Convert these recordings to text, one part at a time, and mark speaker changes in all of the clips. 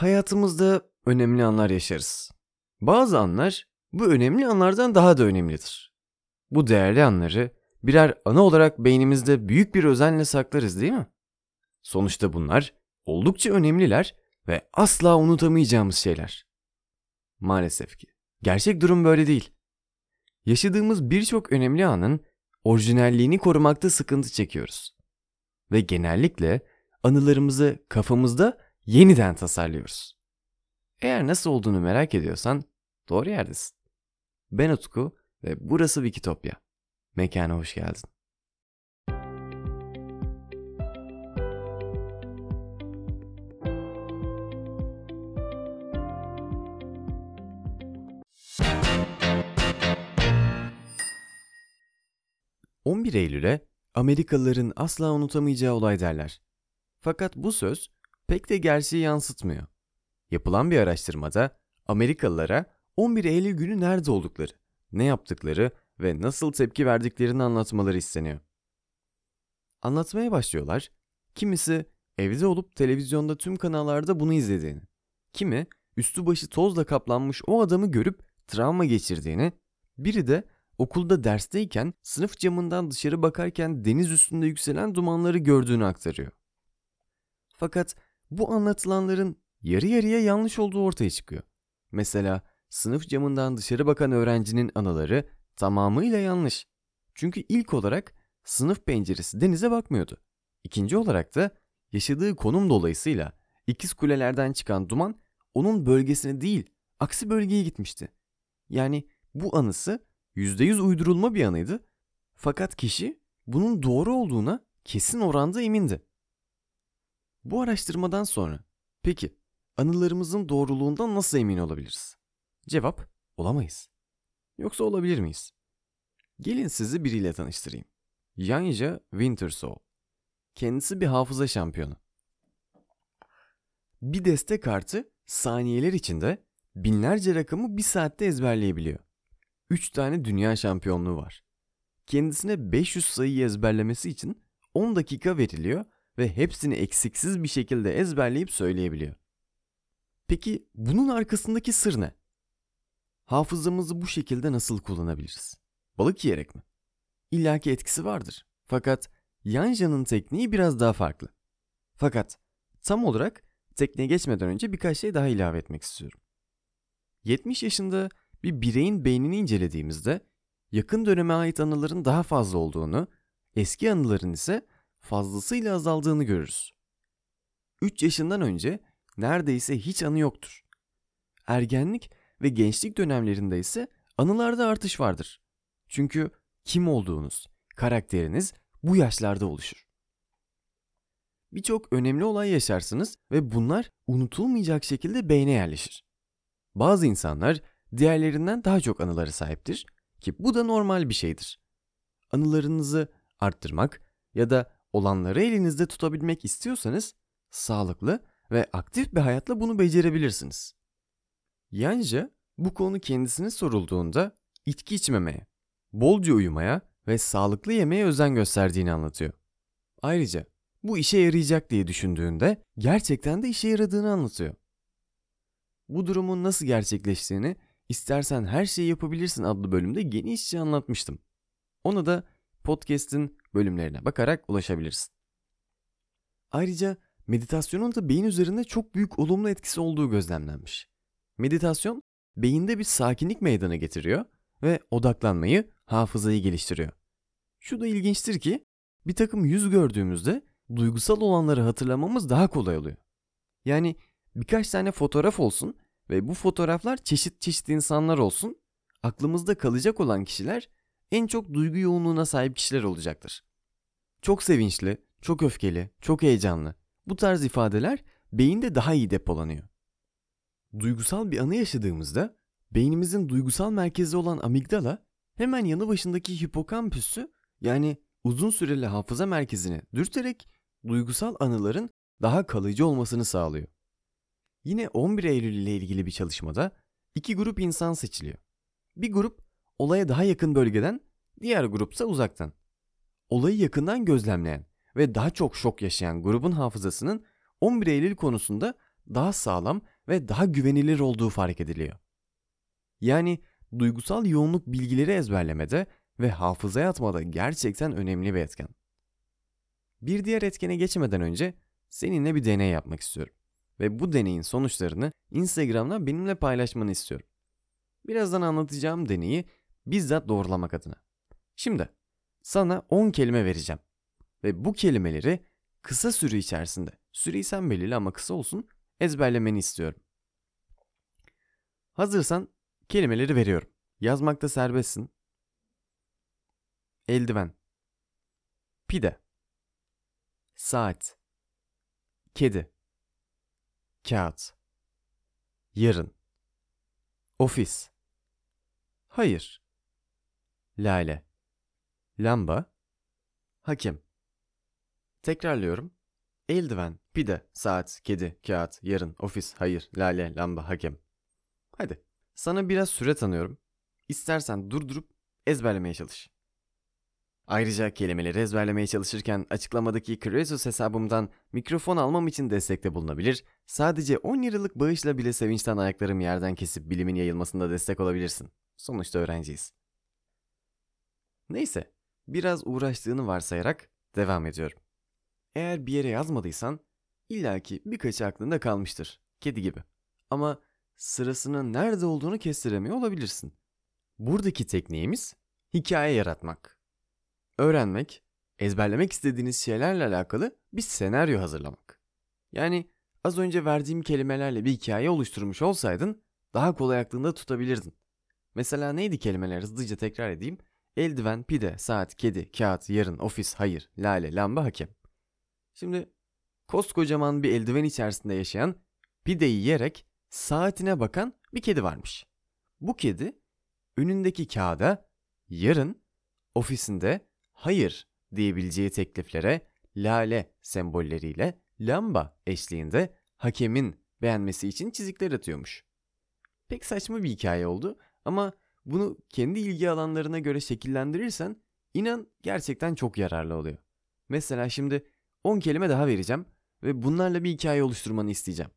Speaker 1: Hayatımızda önemli anlar yaşarız. Bazı anlar bu önemli anlardan daha da önemlidir. Bu değerli anları birer anı olarak beynimizde büyük bir özenle saklarız değil mi? Sonuçta bunlar oldukça önemliler ve asla unutamayacağımız şeyler. Maalesef ki gerçek durum böyle değil. Yaşadığımız birçok önemli anın orijinalliğini korumakta sıkıntı çekiyoruz. Ve genellikle anılarımızı kafamızda yeniden tasarlıyoruz. Eğer nasıl olduğunu merak ediyorsan doğru yerdesin. Ben Utku ve burası Wikitopya. Mekana hoş geldin. ...11 Eylül'e Amerikalıların asla unutamayacağı olay derler. Fakat bu söz pek de gerçeği yansıtmıyor. Yapılan bir araştırmada Amerikalılara 11 Eylül günü nerede oldukları, ne yaptıkları ve nasıl tepki verdiklerini anlatmaları isteniyor. Anlatmaya başlıyorlar. Kimisi evde olup televizyonda tüm kanallarda bunu izlediğini, kimi üstü başı tozla kaplanmış o adamı görüp travma geçirdiğini, biri de okulda dersteyken sınıf camından dışarı bakarken deniz üstünde yükselen dumanları gördüğünü aktarıyor. Fakat bu anlatılanların yarı yarıya yanlış olduğu ortaya çıkıyor. Mesela sınıf camından dışarı bakan öğrencinin anıları tamamıyla yanlış. Çünkü ilk olarak sınıf penceresi denize bakmıyordu. İkinci olarak da yaşadığı konum dolayısıyla ikiz kulelerden çıkan duman onun bölgesine değil aksi bölgeye gitmişti. Yani bu anısı %100 uydurulma bir anıydı. Fakat kişi bunun doğru olduğuna kesin oranda emindi. Bu araştırmadan sonra peki anılarımızın doğruluğundan nasıl emin olabiliriz? Cevap olamayız. Yoksa olabilir miyiz? Gelin sizi biriyle tanıştırayım. Yanja Wintersoul. Kendisi bir hafıza şampiyonu. Bir deste kartı saniyeler içinde binlerce rakamı bir saatte ezberleyebiliyor. 3 tane dünya şampiyonluğu var. Kendisine 500 sayıyı ezberlemesi için 10 dakika veriliyor ve hepsini eksiksiz bir şekilde ezberleyip söyleyebiliyor. Peki bunun arkasındaki sır ne? Hafızamızı bu şekilde nasıl kullanabiliriz? Balık yiyerek mi? İlla ki etkisi vardır. Fakat Yanja'nın tekniği biraz daha farklı. Fakat tam olarak tekniğe geçmeden önce birkaç şey daha ilave etmek istiyorum. 70 yaşında bir bireyin beynini incelediğimizde yakın döneme ait anıların daha fazla olduğunu, eski anıların ise fazlasıyla azaldığını görürüz. 3 yaşından önce neredeyse hiç anı yoktur. Ergenlik ve gençlik dönemlerinde ise anılarda artış vardır. Çünkü kim olduğunuz, karakteriniz bu yaşlarda oluşur. Birçok önemli olay yaşarsınız ve bunlar unutulmayacak şekilde beyne yerleşir. Bazı insanlar diğerlerinden daha çok anıları sahiptir ki bu da normal bir şeydir. Anılarınızı arttırmak ya da olanları elinizde tutabilmek istiyorsanız sağlıklı ve aktif bir hayatla bunu becerebilirsiniz. Yanja bu konu kendisine sorulduğunda içki içmemeye, bolca uyumaya ve sağlıklı yemeye özen gösterdiğini anlatıyor. Ayrıca bu işe yarayacak diye düşündüğünde gerçekten de işe yaradığını anlatıyor. Bu durumun nasıl gerçekleştiğini İstersen her şeyi yapabilirsin adlı bölümde genişçe anlatmıştım. Ona da podcast'in bölümlerine bakarak ulaşabilirsin. Ayrıca meditasyonun da beyin üzerinde çok büyük olumlu etkisi olduğu gözlemlenmiş. Meditasyon beyinde bir sakinlik meydana getiriyor ve odaklanmayı, hafızayı geliştiriyor. Şu da ilginçtir ki bir takım yüz gördüğümüzde duygusal olanları hatırlamamız daha kolay oluyor. Yani birkaç tane fotoğraf olsun ve bu fotoğraflar çeşit çeşit insanlar olsun. Aklımızda kalacak olan kişiler en çok duygu yoğunluğuna sahip kişiler olacaktır. Çok sevinçli, çok öfkeli, çok heyecanlı. Bu tarz ifadeler beyinde daha iyi depolanıyor. Duygusal bir anı yaşadığımızda beynimizin duygusal merkezi olan amigdala hemen yanı başındaki hipokampüsü yani uzun süreli hafıza merkezini dürterek duygusal anıların daha kalıcı olmasını sağlıyor. Yine 11 Eylül ile ilgili bir çalışmada iki grup insan seçiliyor. Bir grup olaya daha yakın bölgeden, diğer grupsa uzaktan. Olayı yakından gözlemleyen ve daha çok şok yaşayan grubun hafızasının 11 Eylül konusunda daha sağlam ve daha güvenilir olduğu fark ediliyor. Yani duygusal yoğunluk bilgileri ezberlemede ve hafızaya atmada gerçekten önemli bir etken. Bir diğer etkene geçmeden önce seninle bir deney yapmak istiyorum. Ve bu deneyin sonuçlarını Instagram'da benimle paylaşmanı istiyorum. Birazdan anlatacağım deneyi bizzat doğrulamak adına. Şimdi sana 10 kelime vereceğim. Ve bu kelimeleri kısa süre içerisinde, süreyi sen belirle ama kısa olsun, ezberlemeni istiyorum. Hazırsan kelimeleri veriyorum. Yazmakta serbestsin. Eldiven. Pide. Saat. Kedi. Kağıt. Yarın. Ofis. Hayır. Lale. Lamba. Hakim. Tekrarlıyorum. Eldiven, pide, saat, kedi, kağıt, yarın, ofis, hayır, lale, lamba, hakem. Hadi. Sana biraz süre tanıyorum. İstersen durdurup ezberlemeye çalış. Ayrıca kelimeleri ezberlemeye çalışırken açıklamadaki Creasus hesabımdan mikrofon almam için destekte bulunabilir, sadece 10 liralık bağışla bile sevinçten ayaklarım yerden kesip bilimin yayılmasında destek olabilirsin. Sonuçta öğrenciyiz. Neyse, biraz uğraştığını varsayarak devam ediyorum. Eğer bir yere yazmadıysan illaki birkaçı aklında kalmıştır. Kedi gibi. Ama sırasının nerede olduğunu kestiremiyor olabilirsin. Buradaki tekniğimiz hikaye yaratmak. Öğrenmek, ezberlemek istediğiniz şeylerle alakalı bir senaryo hazırlamak. Yani az önce verdiğim kelimelerle bir hikaye oluşturmuş olsaydın daha kolay aklında tutabilirdin. Mesela neydi kelimeler hızlıca tekrar edeyim. Eldiven, pide, saat, kedi, kağıt, yarın, ofis, hayır, lale, lamba, hakem. Şimdi koskocaman bir eldiven içerisinde yaşayan, pideyi yiyerek saatine bakan bir kedi varmış. Bu kedi önündeki kağıda yarın ofisinde hayır diyebileceği tekliflere lale sembolleriyle lamba eşliğinde hakemin beğenmesi için çizikler atıyormuş. Pek saçma bir hikaye oldu ama bunu kendi ilgi alanlarına göre şekillendirirsen inan gerçekten çok yararlı oluyor. Mesela şimdi 10 kelime daha vereceğim ve bunlarla bir hikaye oluşturmanı isteyeceğim.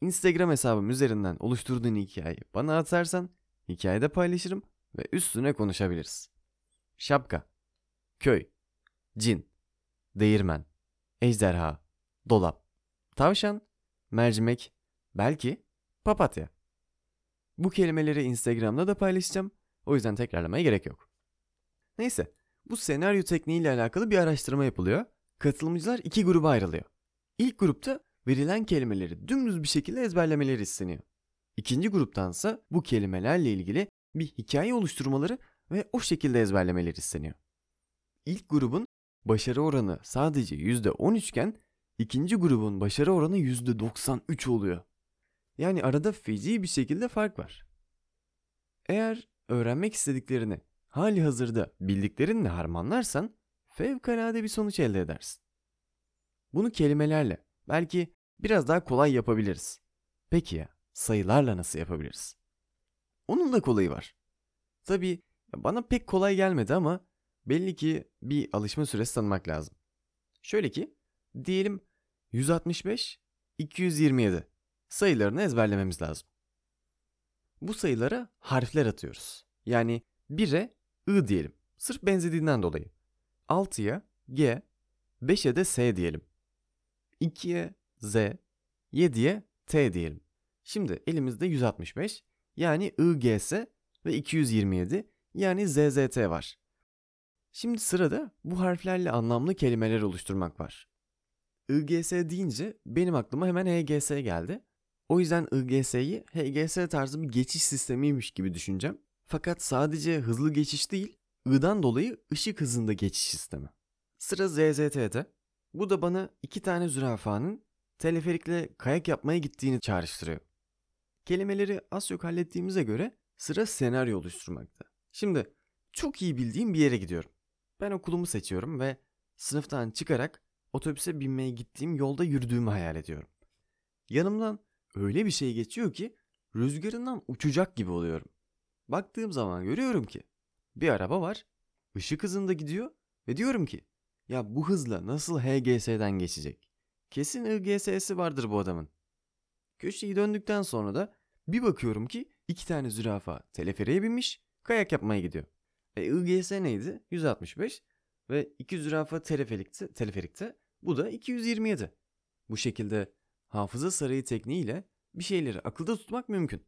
Speaker 1: Instagram hesabım üzerinden oluşturduğun hikayeyi bana atarsan hikayede paylaşırım ve üstüne konuşabiliriz. Şapka, köy, cin, değirmen, ejderha, dolap, tavşan, mercimek, belki papatya. Bu kelimeleri Instagram'da da paylaşacağım. O yüzden tekrarlamaya gerek yok. Neyse, bu senaryo tekniğiyle alakalı bir araştırma yapılıyor Katılımcılar iki gruba ayrılıyor. İlk grupta verilen kelimeleri dümdüz bir şekilde ezberlemeleri isteniyor. İkinci gruptansa bu kelimelerle ilgili bir hikaye oluşturmaları ve o şekilde ezberlemeleri isteniyor. İlk grubun başarı oranı sadece %13 iken ikinci grubun başarı oranı %93 oluyor. Yani arada feci bir şekilde fark var. Eğer öğrenmek istediklerini hali hazırda bildiklerinle harmanlarsan fevkalade bir sonuç elde edersin. Bunu kelimelerle belki biraz daha kolay yapabiliriz. Peki ya sayılarla nasıl yapabiliriz? Onun da kolayı var. Tabii bana pek kolay gelmedi ama belli ki bir alışma süresi tanımak lazım. Şöyle ki diyelim 165, 227 sayılarını ezberlememiz lazım. Bu sayılara harfler atıyoruz. Yani 1'e I diyelim. Sırf benzediğinden dolayı. 6'ya G, 5'e de S diyelim. 2'ye Z, 7'ye T diyelim. Şimdi elimizde 165 yani IGS ve 227 yani ZZT var. Şimdi sırada bu harflerle anlamlı kelimeler oluşturmak var. IGS deyince benim aklıma hemen HGS geldi. O yüzden IGS'yi HGS tarzı bir geçiş sistemiymiş gibi düşüneceğim. Fakat sadece hızlı geçiş değil, I'dan dolayı ışık hızında geçiş sistemi. Sıra ZZT'de. Bu da bana iki tane zürafanın teleferikle kayak yapmaya gittiğini çağrıştırıyor. Kelimeleri az çok hallettiğimize göre sıra senaryo oluşturmakta. Şimdi çok iyi bildiğim bir yere gidiyorum. Ben okulumu seçiyorum ve sınıftan çıkarak otobüse binmeye gittiğim yolda yürüdüğümü hayal ediyorum. Yanımdan öyle bir şey geçiyor ki rüzgarından uçacak gibi oluyorum. Baktığım zaman görüyorum ki bir araba var. Işık hızında gidiyor ve diyorum ki ya bu hızla nasıl HGS'den geçecek? Kesin IGS'si vardır bu adamın. Köşeyi döndükten sonra da bir bakıyorum ki iki tane zürafa teleferiğe binmiş, kayak yapmaya gidiyor. E IGS neydi? 165 ve iki zürafa teleferikte, teleferikte bu da 227. Bu şekilde hafıza sarayı tekniğiyle bir şeyleri akılda tutmak mümkün.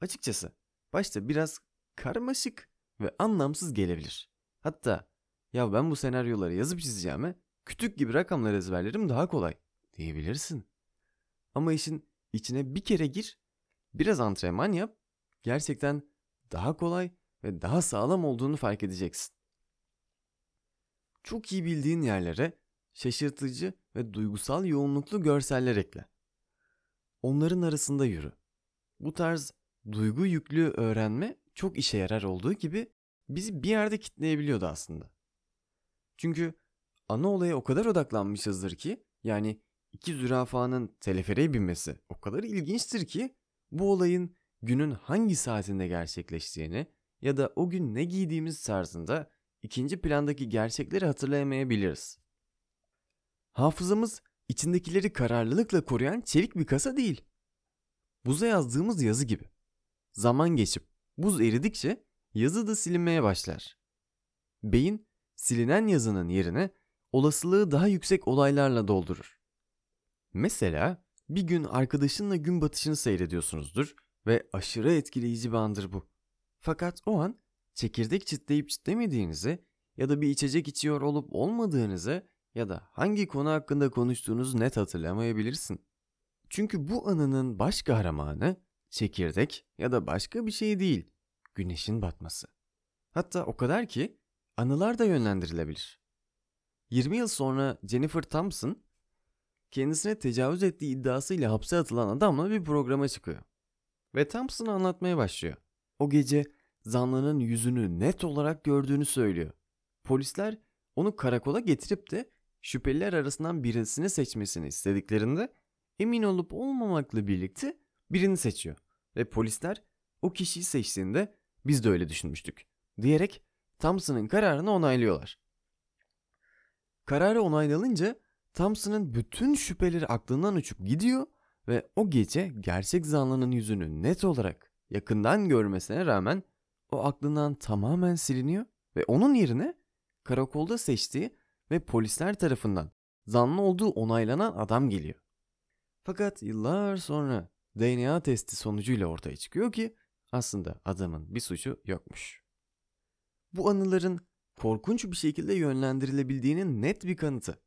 Speaker 1: Açıkçası başta biraz karmaşık ve anlamsız gelebilir. Hatta ya ben bu senaryoları yazıp çizeceğime kütük gibi rakamlar ezberlerim daha kolay diyebilirsin. Ama işin içine bir kere gir, biraz antrenman yap, gerçekten daha kolay ve daha sağlam olduğunu fark edeceksin. Çok iyi bildiğin yerlere şaşırtıcı ve duygusal yoğunluklu görseller ekle. Onların arasında yürü. Bu tarz duygu yüklü öğrenme çok işe yarar olduğu gibi bizi bir yerde kitleyebiliyordu aslında. Çünkü ana olaya o kadar odaklanmışızdır ki yani iki zürafanın teleferiğe binmesi o kadar ilginçtir ki bu olayın günün hangi saatinde gerçekleştiğini ya da o gün ne giydiğimiz tarzında ikinci plandaki gerçekleri hatırlayamayabiliriz. Hafızamız içindekileri kararlılıkla koruyan çelik bir kasa değil. Buza yazdığımız yazı gibi. Zaman geçip buz eridikçe yazı da silinmeye başlar. Beyin silinen yazının yerine olasılığı daha yüksek olaylarla doldurur. Mesela bir gün arkadaşınla gün batışını seyrediyorsunuzdur ve aşırı etkileyici bir andır bu. Fakat o an çekirdek çitleyip çitlemediğinizi ya da bir içecek içiyor olup olmadığınızı ya da hangi konu hakkında konuştuğunuzu net hatırlamayabilirsin. Çünkü bu anının baş kahramanı çekirdek ya da başka bir şey değil, güneşin batması. Hatta o kadar ki anılar da yönlendirilebilir. 20 yıl sonra Jennifer Thompson kendisine tecavüz ettiği iddiasıyla hapse atılan adamla bir programa çıkıyor. Ve Thompson'ı anlatmaya başlıyor. O gece zanlının yüzünü net olarak gördüğünü söylüyor. Polisler onu karakola getirip de şüpheliler arasından birisini seçmesini istediklerinde emin olup olmamakla birlikte birini seçiyor. Ve polisler o kişiyi seçtiğinde biz de öyle düşünmüştük diyerek Thompson'ın kararını onaylıyorlar. Kararı onaylanınca Thompson'ın bütün şüpheleri aklından uçup gidiyor ve o gece gerçek zanlının yüzünü net olarak yakından görmesine rağmen o aklından tamamen siliniyor ve onun yerine karakolda seçtiği ve polisler tarafından zanlı olduğu onaylanan adam geliyor. Fakat yıllar sonra DNA testi sonucuyla ortaya çıkıyor ki aslında adamın bir suçu yokmuş. Bu anıların korkunç bir şekilde yönlendirilebildiğinin net bir kanıtı.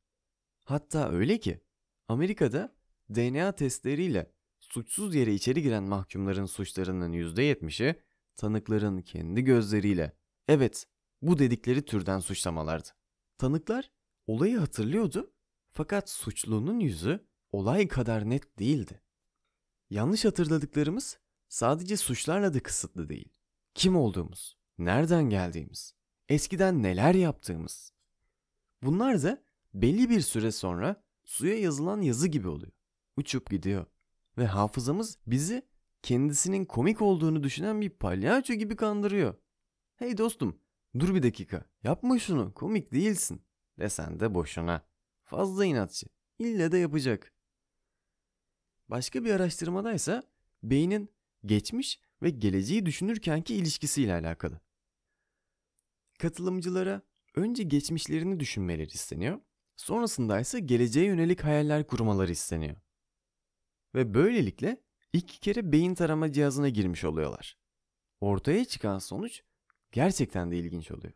Speaker 1: Hatta öyle ki Amerika'da DNA testleriyle suçsuz yere içeri giren mahkumların suçlarının %70'i tanıkların kendi gözleriyle evet bu dedikleri türden suçlamalardı. Tanıklar olayı hatırlıyordu fakat suçlunun yüzü olay kadar net değildi. Yanlış hatırladıklarımız sadece suçlarla da kısıtlı değil. Kim olduğumuz, nereden geldiğimiz, eskiden neler yaptığımız. Bunlar da belli bir süre sonra suya yazılan yazı gibi oluyor. Uçup gidiyor ve hafızamız bizi kendisinin komik olduğunu düşünen bir palyaço gibi kandırıyor. Hey dostum, dur bir dakika, yapma şunu, komik değilsin desen de boşuna. Fazla inatçı, ille de yapacak. Başka bir araştırmadaysa beynin geçmiş ve geleceği düşünürkenki ilişkisiyle alakalı. Katılımcılara önce geçmişlerini düşünmeleri isteniyor, sonrasında ise geleceğe yönelik hayaller kurmaları isteniyor. Ve böylelikle iki kere beyin tarama cihazına girmiş oluyorlar. Ortaya çıkan sonuç gerçekten de ilginç oluyor.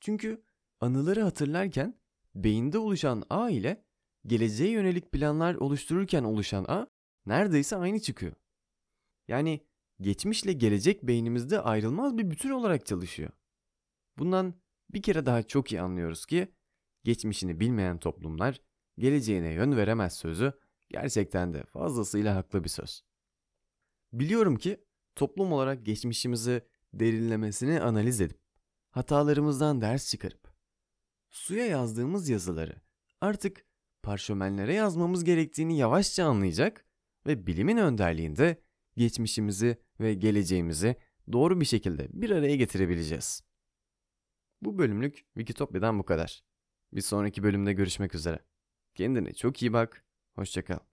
Speaker 1: Çünkü anıları hatırlarken beyinde oluşan ağ ile geleceğe yönelik planlar oluştururken oluşan ağ neredeyse aynı çıkıyor. Yani geçmişle gelecek beynimizde ayrılmaz bir bütün olarak çalışıyor. Bundan bir kere daha çok iyi anlıyoruz ki geçmişini bilmeyen toplumlar geleceğine yön veremez sözü gerçekten de fazlasıyla haklı bir söz. Biliyorum ki toplum olarak geçmişimizi derinlemesine analiz edip hatalarımızdan ders çıkarıp suya yazdığımız yazıları artık parşömenlere yazmamız gerektiğini yavaşça anlayacak ve bilimin önderliğinde geçmişimizi ve geleceğimizi doğru bir şekilde bir araya getirebileceğiz. Bu bölümlük Wikitopya'dan bu kadar. Bir sonraki bölümde görüşmek üzere. Kendine çok iyi bak. Hoşça kal.